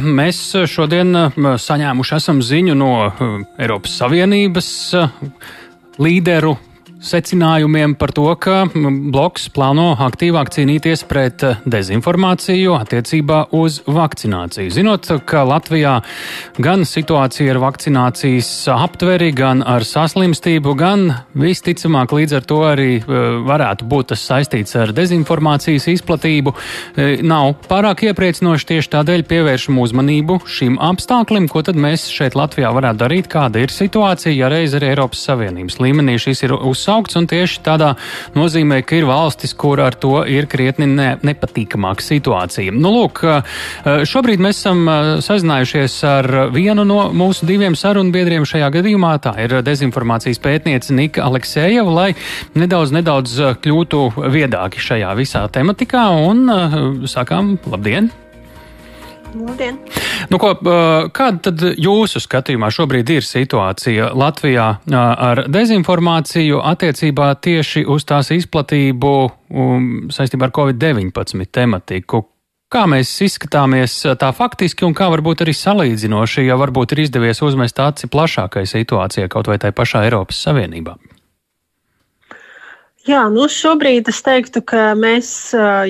Mēs šodien saņēmuši esam ziņu no Eiropas Savienības līderu secinājumiem par to, ka bloks plāno aktīvāk cīnīties pret dezinformāciju attiecībā uz vakcināciju. Zinot, ka Latvijā gan situācija ar vakcinācijas aptveri, gan ar saslimstību, gan visticamāk līdz ar to arī e, varētu būt tas saistīts ar dezinformācijas izplatību, e, nav pārāk iepriecinoši. Tieši tādēļ pievēršam uzmanību šim apstākļim, ko tad mēs šeit Latvijā varētu darīt, kāda ir situācija, ja reiz arī Eiropas Savienības līmenī šis ir uzsākts saukts, un tieši tādā nozīmē, ka ir valstis, kur ar to ir krietni ne, nepatīkamāka situācija. Nu, lūk, šobrīd mēs esam sazinājušies ar vienu no mūsu diviem sarunbiedriem šajā gadījumā. Tā ir dezinformācijas pētniece Nika Aleksējeva, lai nedaudz, nedaudz kļūtu viedāki šajā visā tematikā, un sakām labdien! Labdien! Nu, ko, kāda tad jūsu skatījumā šobrīd ir situācija Latvijā ar dezinformāciju attiecībā tieši uz tās izplatību um, saistībā ar Covid-19 tematiku? Kā mēs izskatāmies tā faktiski un kā varbūt arī salīdzinoši, ja varbūt ir izdevies uzmest aci plašākai situācijai kaut vai tai pašā Eiropas Savienībā? Jā, nu šobrīd es teiktu, ka mēs,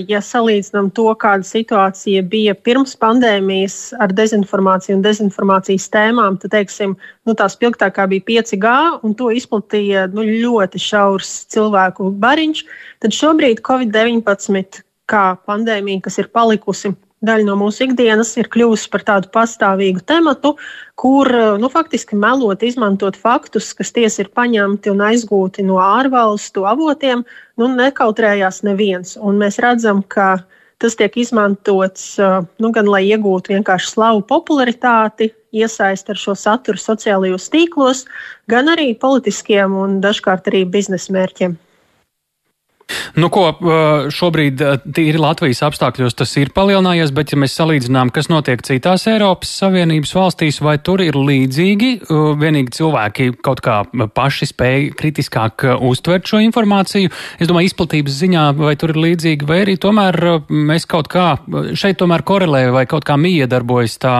ja salīdzinām to, kāda situācija bija pirms pandēmijas ar dezinformāciju un dezinformācijas tēmām, tad, teiksim, nu, tā spilgtākā bija 5G, un to izplatīja nu, ļoti šaurs cilvēku bariņš. Tad šobrīd Covid-19 kā pandēmija, kas ir palikusi daļa no mūsu ikdienas ir kļuvusi par tādu pastāvīgu tematu, kur nu, faktiski melot, izmantot faktus, kas tiesa ir paņemti un aizgūti no ārvalstu avotiem, nu, nekautrējās neviens. Un mēs redzam, ka tas tiek izmantots nu, gan lai iegūtu vienkārši slavu popularitāti, iesaist ar šo saturu sociālajos tīklos, gan arī politiskiem un dažkārt arī biznesa mērķiem. Nu, ko šobrīd tīri Latvijas apstākļos tas ir palielinājies, bet ja mēs salīdzinām, kas notiek citās Eiropas Savienības valstīs, vai tur ir līdzīgi, vienīgi cilvēki kaut kā paši spēj kritiskāk uztvert šo informāciju. Es domāju, izplatības ziņā, vai tur ir līdzīgi, vai arī tomēr mēs kaut kā šeit tomēr korelē vai kaut kā miedarbojas tā.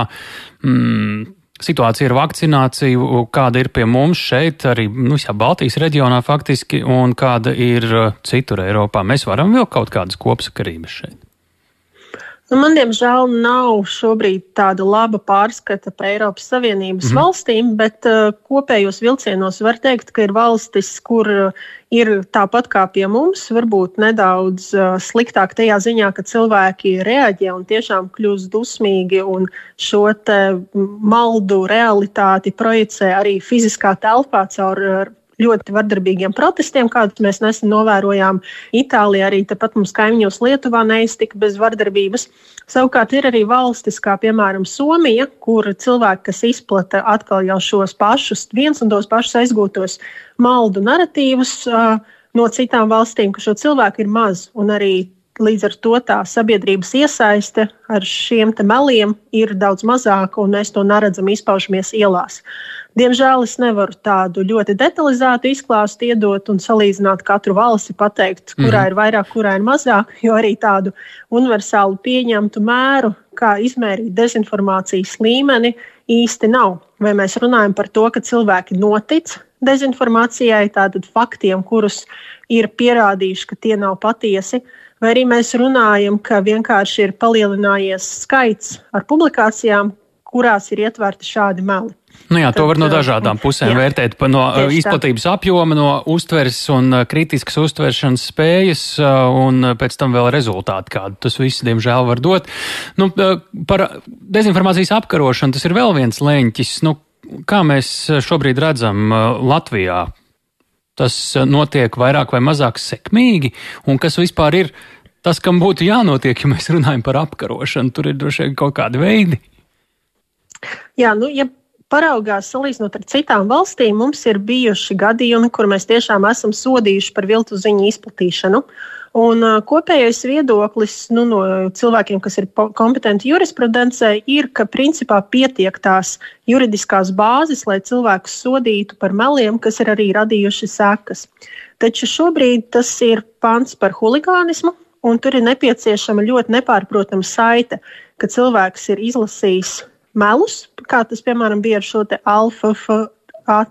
Mm, situācija ar vakcināciju, kāda ir pie mums šeit, arī nu, jā, Baltijas reģionā faktiski, un kāda ir uh, citur Eiropā. Mēs varam vilkt kaut kādas kopsakarības šeit. Nu, man, diemžēl, nav šobrīd tāda laba pārskata par Eiropas Savienības mm valstīm, bet uh, kopējos vilcienos var teikt, ka ir valstis, kur uh, ir tāpat kā pie mums, varbūt nedaudz uh, sliktāk tajā ziņā, ka cilvēki reaģē un tiešām kļūst dusmīgi un šo maldu realitāti projicē arī fiziskā telpā caur uh, ļoti vardarbīgiem protestiem, kādus mēs nesen novērojām Itālijā, arī tepat mums kaimiņos Lietuvā neiztika bez vardarbības. Savukārt ir arī valstis, kā piemēram Somija, kur cilvēki, kas izplata atkal jau šos pašus, viens un tos pašus aizgūtos maldu narratīvus uh, no citām valstīm, ka šo cilvēku ir maz un arī Līdz ar to tā sabiedrības iesaiste ar šiem meliem ir daudz mazāka, un mēs to neredzam, izpaužamies ielās. Diemžēl es nevaru tādu ļoti detalizētu izklāstu iedot un salīdzināt katru valsti, pateikt, kurā mm. ir vairāk, kurā ir mazāk, jo arī tādu universālu pieņemtu mēru, kā izmērīt dezinformācijas līmeni, īsti nav. Vai mēs runājam par to, ka cilvēki notic dezinformācijai, tātad faktiem, kurus ir pierādījuši, ka tie nav patiesi, vai arī mēs runājam, ka vienkārši ir palielinājies skaits ar publikācijām, kurās ir ietverti šādi meli. Nu jā, to var no dažādām pusēm jā, vērtēt. No izplatības tā. apjoma, no uztveres un kritiskas uztveršanas spējas, un pēc tam vēl rezultāti, kādu tas viss, diemžēl, var dot. Nu, par dezinformācijas apkarošanu tas ir vēl viens leņķis. Nu, kā mēs šobrīd redzam Latvijā? Tas notiek vairāk vai mazāk sekmīgi, un kas vispār ir tas, kam būtu jānotiek, ja mēs runājam par apkarošanu? Tur ir droši vien kaut kādi veidi. Jā, nu, ja paraugās, salīdzinot ar citām valstīm, mums ir bijuši gadījumi, kur mēs tiešām esam sodījuši par viltu ziņu izplatīšanu. Un kopējais viedoklis nu, no cilvēkiem, kas ir kompetenti jurisprudencē, ir, ka principā pietiek tās juridiskās bāzes, lai cilvēkus sodītu par meliem, kas ir arī radījuši sekas. Taču šobrīd tas ir pants par huligānismu, un tur ir nepieciešama ļoti nepārprotama saite ka cilvēks ir izlasījis melus, kā tas, piemēram, bija ar šo alfa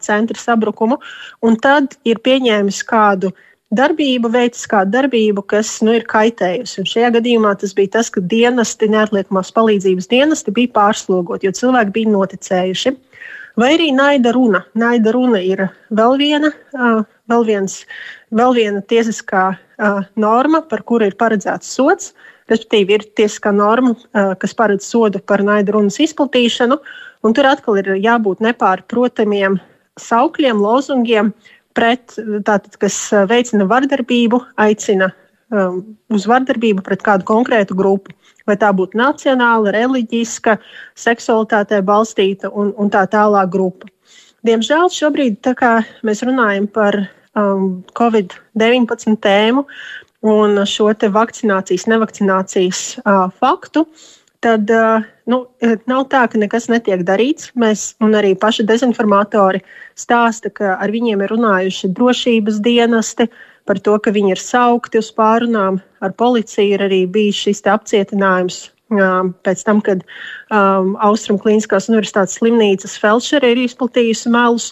centra sabrukumu, un tad ir pieņēmis kādu darbību, veicis kādu darbību, kas nu, ir kaitējusi. Un šajā gadījumā tas bija tas, ka dienesti, neatliekamās palīdzības dienesti bija pārslogoti, jo cilvēki bija noticējuši. Vai arī naida runa. Naida runa ir vēl viena, vēl viens, vēl viena tiesiskā norma, par kuru ir paredzēts sots. Respektīvi, ir tiesiskā norma, kas paredz sodu par naida runas izplatīšanu, un tur atkal ir jābūt nepārprotamiem saukļiem, lozungiem, pret, tātad, kas veicina vardarbību, aicina um, uz vardarbību pret kādu konkrētu grupu. Vai tā būtu nacionāla, reliģiska, seksualitātē balstīta un, un tā tālāk grupa. Diemžēl šobrīd, kā mēs runājam par um, Covid-19 tēmu, un šo vakcinācijas, nevakcinācijas uh, faktu, tad uh, nu, nav tā, ka nekas netiek darīts. Mēs arī paši dezinformatori stāsta, ka ar viņiem ir runājuši drošības dienesti par to, ka viņi ir saukti uz pārunām ar policiju. Ir arī bijis šis apcietinājums um, pēc tam, kad um, Austrum Kliniskās Universitātes slimnīcas Felšere ir izplatījusi melus.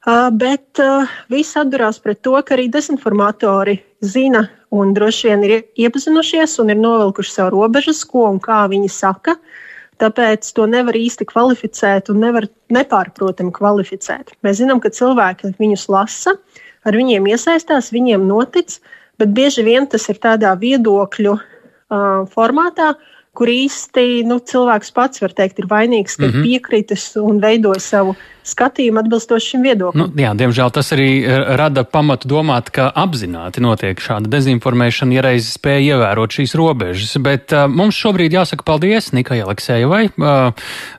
Uh, bet uh, viss atdurās pret to, ka arī dezinformatori zina un droši vien ir iepazinušies un ir novilkuši savu robežas, ko un kā viņi saka. Tāpēc to nevar īsti kvalificēt un nevar nepārprotami kvalificēt. Mēs zinām, ka cilvēki viņus lasa, ar viņiem iesaistās, viņiem notic, bet bieži vien tas ir tādā viedokļu uh, formātā, uh, kur īsti nu, cilvēks pats var teikt, ir vainīgs, ka mm -hmm. piekritis un veidoja savu skatījumu atbilstoši šim viedoklim. Nu, jā, diemžēl tas arī eh, rada pamatu domāt, ka apzināti notiek šāda dezinformēšana, ja reiz spēja ievērot šīs robežas. Bet uh, mums šobrīd jāsaka paldies Nikai Aleksējevai, uh,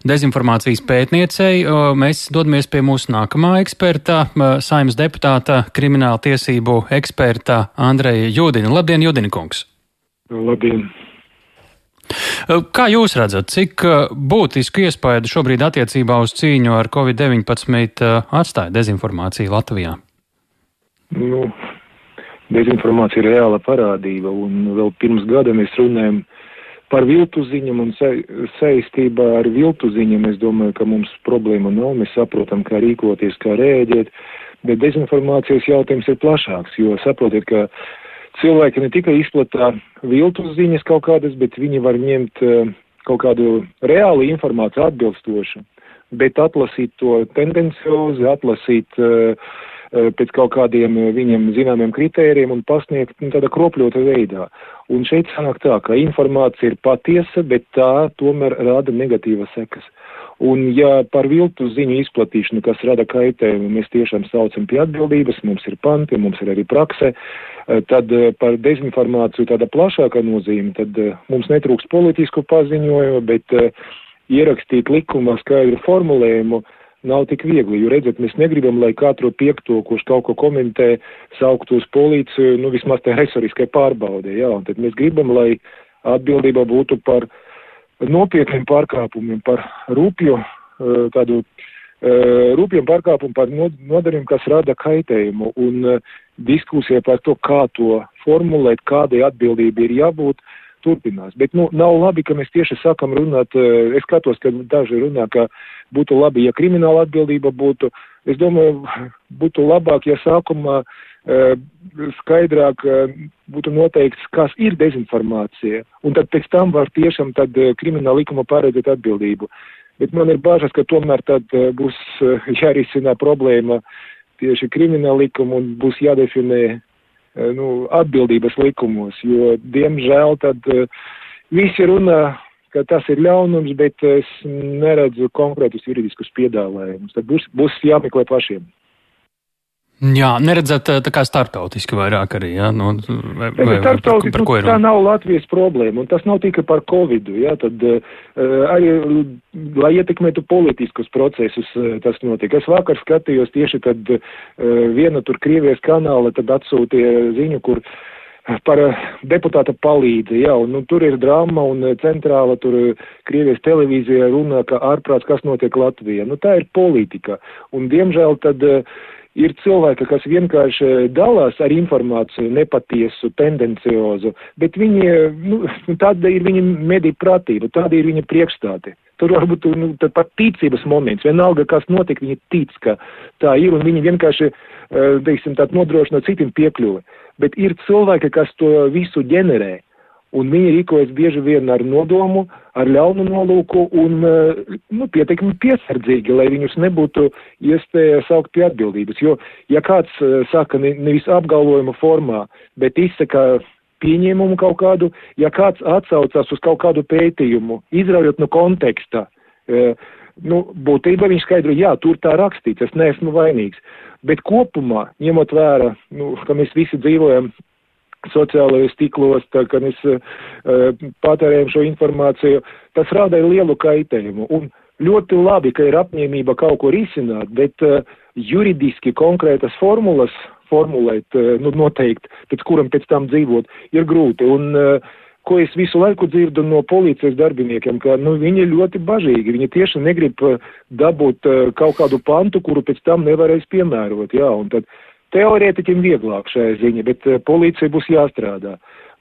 dezinformācijas pētniecei. Uh, mēs dodamies pie mūsu nākamā eksperta, uh, saimnes deputāta, krimināla tiesību eksperta Andreja Jūdina. Labdien, Jūdina kungs! Labdien! Kā jūs redzat, cik būtisku iespēju šobrīd attiecībā uz cīņu ar Covid-19 atstāja dezinformācija Latvijā? Nu, dezinformācija ir reāla parādība, un vēl pirms gada mēs runājam par viltu ziņām un sa saistībā ar viltu ziņām. Es domāju, ka mums problēma nav, mēs saprotam, kā rīkoties, kā rēģēt, bet dezinformācijas jautājums ir plašāks, jo saprotiet, ka cilvēki ne tikai izplatā viltus ziņas kaut kādas, bet viņi var ņemt uh, kaut kādu reālu informāciju atbilstošu, bet atlasīt to tendenciozi, atlasīt uh, pēc kaut kādiem viņiem zināmiem kritērijiem un pasniegt nu, tādā kropļota veidā. Un šeit sanāk tā, ka informācija ir patiesa, bet tā tomēr rada negatīvas sekas. Un ja par viltu ziņu izplatīšanu, kas rada kaitējumu, mēs tiešām saucam pie atbildības, mums ir panti, mums ir arī prakse, Eh, tad eh, par dezinformāciju tāda plašāka nozīme, tad eh, mums netrūks politisku paziņojumu, bet ierakstīt likumā skaidru formulējumu nav tik viegli, jo redzat, mēs negribam, lai katru piekto, kurš kaut ko komentē, sauktu uz policiju, nu vismaz tā resoriskai pārbaudē, jā, un tad mēs gribam, lai atbildība būtu par nopietniem pārkāpumiem, par rūpju tādu rūpiem pārkāpumu par nodarījumu, kas rada kaitējumu. Un diskusija par to, kā to formulēt, kādai atbildībai ir jābūt, turpinās. Bet nu, nav labi, ka mēs tieši sākam runāt. Eh, es skatos, ka daži runā, ka būtu labi, ja krimināla atbildība būtu. Es domāju, būtu labāk, ja sākumā uh, skaidrāk uh, būtu noteikts, kas ir dezinformācija, un tad pēc tam var tiešām tad uh, krimināla likuma paredzēt atbildību. Bet man ir bāžas, ka tomēr tad būs jārisina problēma tieši krimināla likuma un būs jādefinē eh, nu, atbildības likumos, jo, diemžēl, tad visi runā, ka tas ir ļaunums, bet es neredzu konkrētus juridiskus piedāvājumus. Tad būs, būs jāmeklē pašiem. Jā, neredzat tā kā starptautiski vairāk arī, jā, nu, vai, vai, starptautiski, par, par ko ir? Tā nav Latvijas problēma, un tas nav tikai par Covidu, jā, tad uh, arī, lai ietekmētu politiskus procesus, uh, tas notiek. Es vakar skatījos tieši, kad uh, viena tur Krievijas kanāla tad atsūtīja ziņu, kur par deputāta palīdzi, jā, un nu, tur ir drama un centrāla tur Krievijas televīzija runā, ka ārprāts, kas notiek Latvijā. Nu, tā ir politika, un diemžēl tad uh, ir cilvēki, kas vienkārši dalās ar informāciju nepatiesu, tendenciozu, bet viņi, nu, tāda ir viņa mediju pratība, tāda ir viņa priekšstāti. Tur varbūt nu, pat ticības moments, vienalga, kas notiek, viņi tic, ka tā ir, un viņi vienkārši, eh, teiksim, tā nodrošina citiem piekļuvi. Bet ir cilvēki, kas to visu ģenerē un viņi rīkojas bieži vien ar nodomu, ar ļaunu nolūku un eh, nu, pietiekami piesardzīgi, lai viņus nebūtu iespēja saukt pie atbildības. Jo, ja kāds eh, saka ne, nevis apgalvojuma formā, bet izsaka pieņēmumu kaut kādu, ja kāds atsaucās uz kaut kādu pētījumu, izraujot no konteksta, e, nu, būtībā viņš skaidro, jā, tur tā rakstīts, es neesmu vainīgs. Bet kopumā, ņemot vērā, nu, ka mēs visi dzīvojam sociālajos tīklos, tā, kad mēs uh, patērējam šo informāciju, tas rada lielu kaitējumu. Un ļoti labi, ka ir apņēmība kaut ko risināt, bet uh, juridiski konkrētas formulas formulēt, uh, nu, noteikti, pēc kuram pēc tam dzīvot, ir grūti. Un, uh, ko es visu laiku dzirdu no policijas darbiniekiem, ka nu, viņi ļoti bažīgi. Viņi tieši negrib dabūt uh, kaut kādu pantu, kuru pēc tam nevarēs piemērot. Jā, un tad, uh, Teorētiķim vieglāk šajā ziņa, bet uh, policija būs jāstrādā.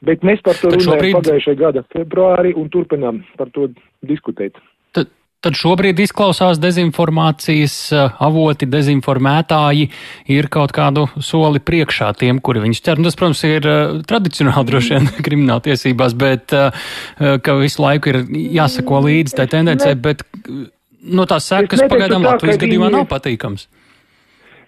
Bet mēs par to tad runājam šobrīd... pagājušajā gada februārī un turpinām par to diskutēt. Tad, tad šobrīd izklausās dezinformācijas uh, avoti, dezinformētāji ir kaut kādu soli priekšā tiem, kuri viņus cer. Un tas, protams, ir uh, tradicionāli droši vien krimināla tiesībās, bet ka visu laiku ir jāsako līdzi tai tendencē, bet no tās sekas pagaidām Latvijas gadījumā nav patīkams.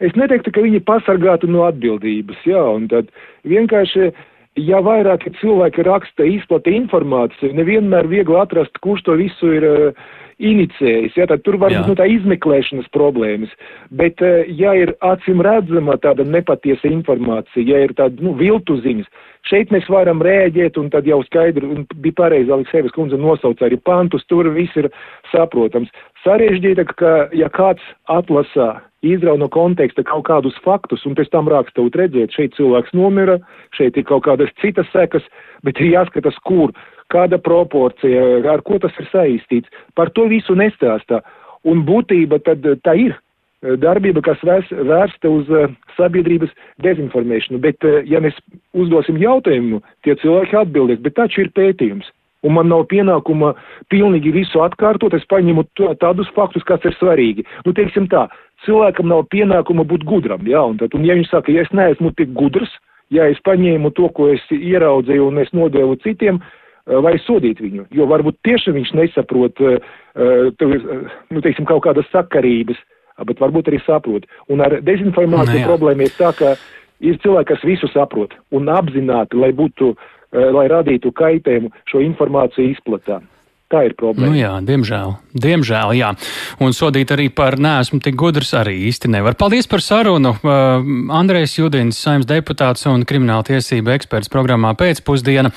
Es neteiktu, ka viņi pasargātu no atbildības, jā, un tad vienkārši, ja vairāki cilvēki raksta, izplata informāciju, nevienmēr viegli atrast, kurš to visu ir uh, inicējis, ja, tad tur var būt nu, tā izmeklēšanas problēmas, bet, uh, ja ir acim redzama tāda nepatiesa informācija, ja ir tāda, nu, viltu ziņas, šeit mēs varam rēģēt, un tad jau skaidri, un bija pareizi Aleksēvis kundze nosauca arī pantus, tur viss ir saprotams. Sarežģītāk, ka, ja kāds atlasā izrauj no konteksta kaut kādus faktus un pēc tam raksta, redziet, šeit cilvēks nomira, šeit ir kaut kādas citas sekas, bet ir jāskatās, kur, kāda proporcija, ar ko tas ir saistīts. Par to visu nestāstā. Un būtība tad tā ir darbība, kas vērs, vērsta uz uh, sabiedrības dezinformēšanu. Bet, uh, ja mēs uzdosim jautājumu, tie cilvēki atbildēs, bet taču ir pētījums un man nav pienākuma pilnīgi visu atkārtot, es paņemu tādus faktus, kas ir svarīgi. Nu, teiksim tā, cilvēkam nav pienākuma būt gudram, jā, un tad, un ja viņš saka, ja es neesmu tik gudrs, ja es paņēmu to, ko es ieraudzīju un es nodevu citiem, eh, vai sodīt viņu, jo varbūt tieši viņš nesaprot, uh, tur, nu, teiksim, kaut kādas sakarības, bet varbūt arī saprot. Un ar dezinformāciju no, nu problēma ir tā, ka ir cilvēki, kas visu saprot un apzināti, lai būtu uh, Eh, lai radītu kaitējumu šo informāciju izplatām. Tā ir problēma. Nu jā, diemžēl. Diemžēl, jā. Un sodīt arī par neesmu tik gudrs arī īsti nevar. Paldies par sarunu. Uh, Andrēs Judins, saimnes deputāts un krimināla tiesība eksperts programmā pēcpusdiena.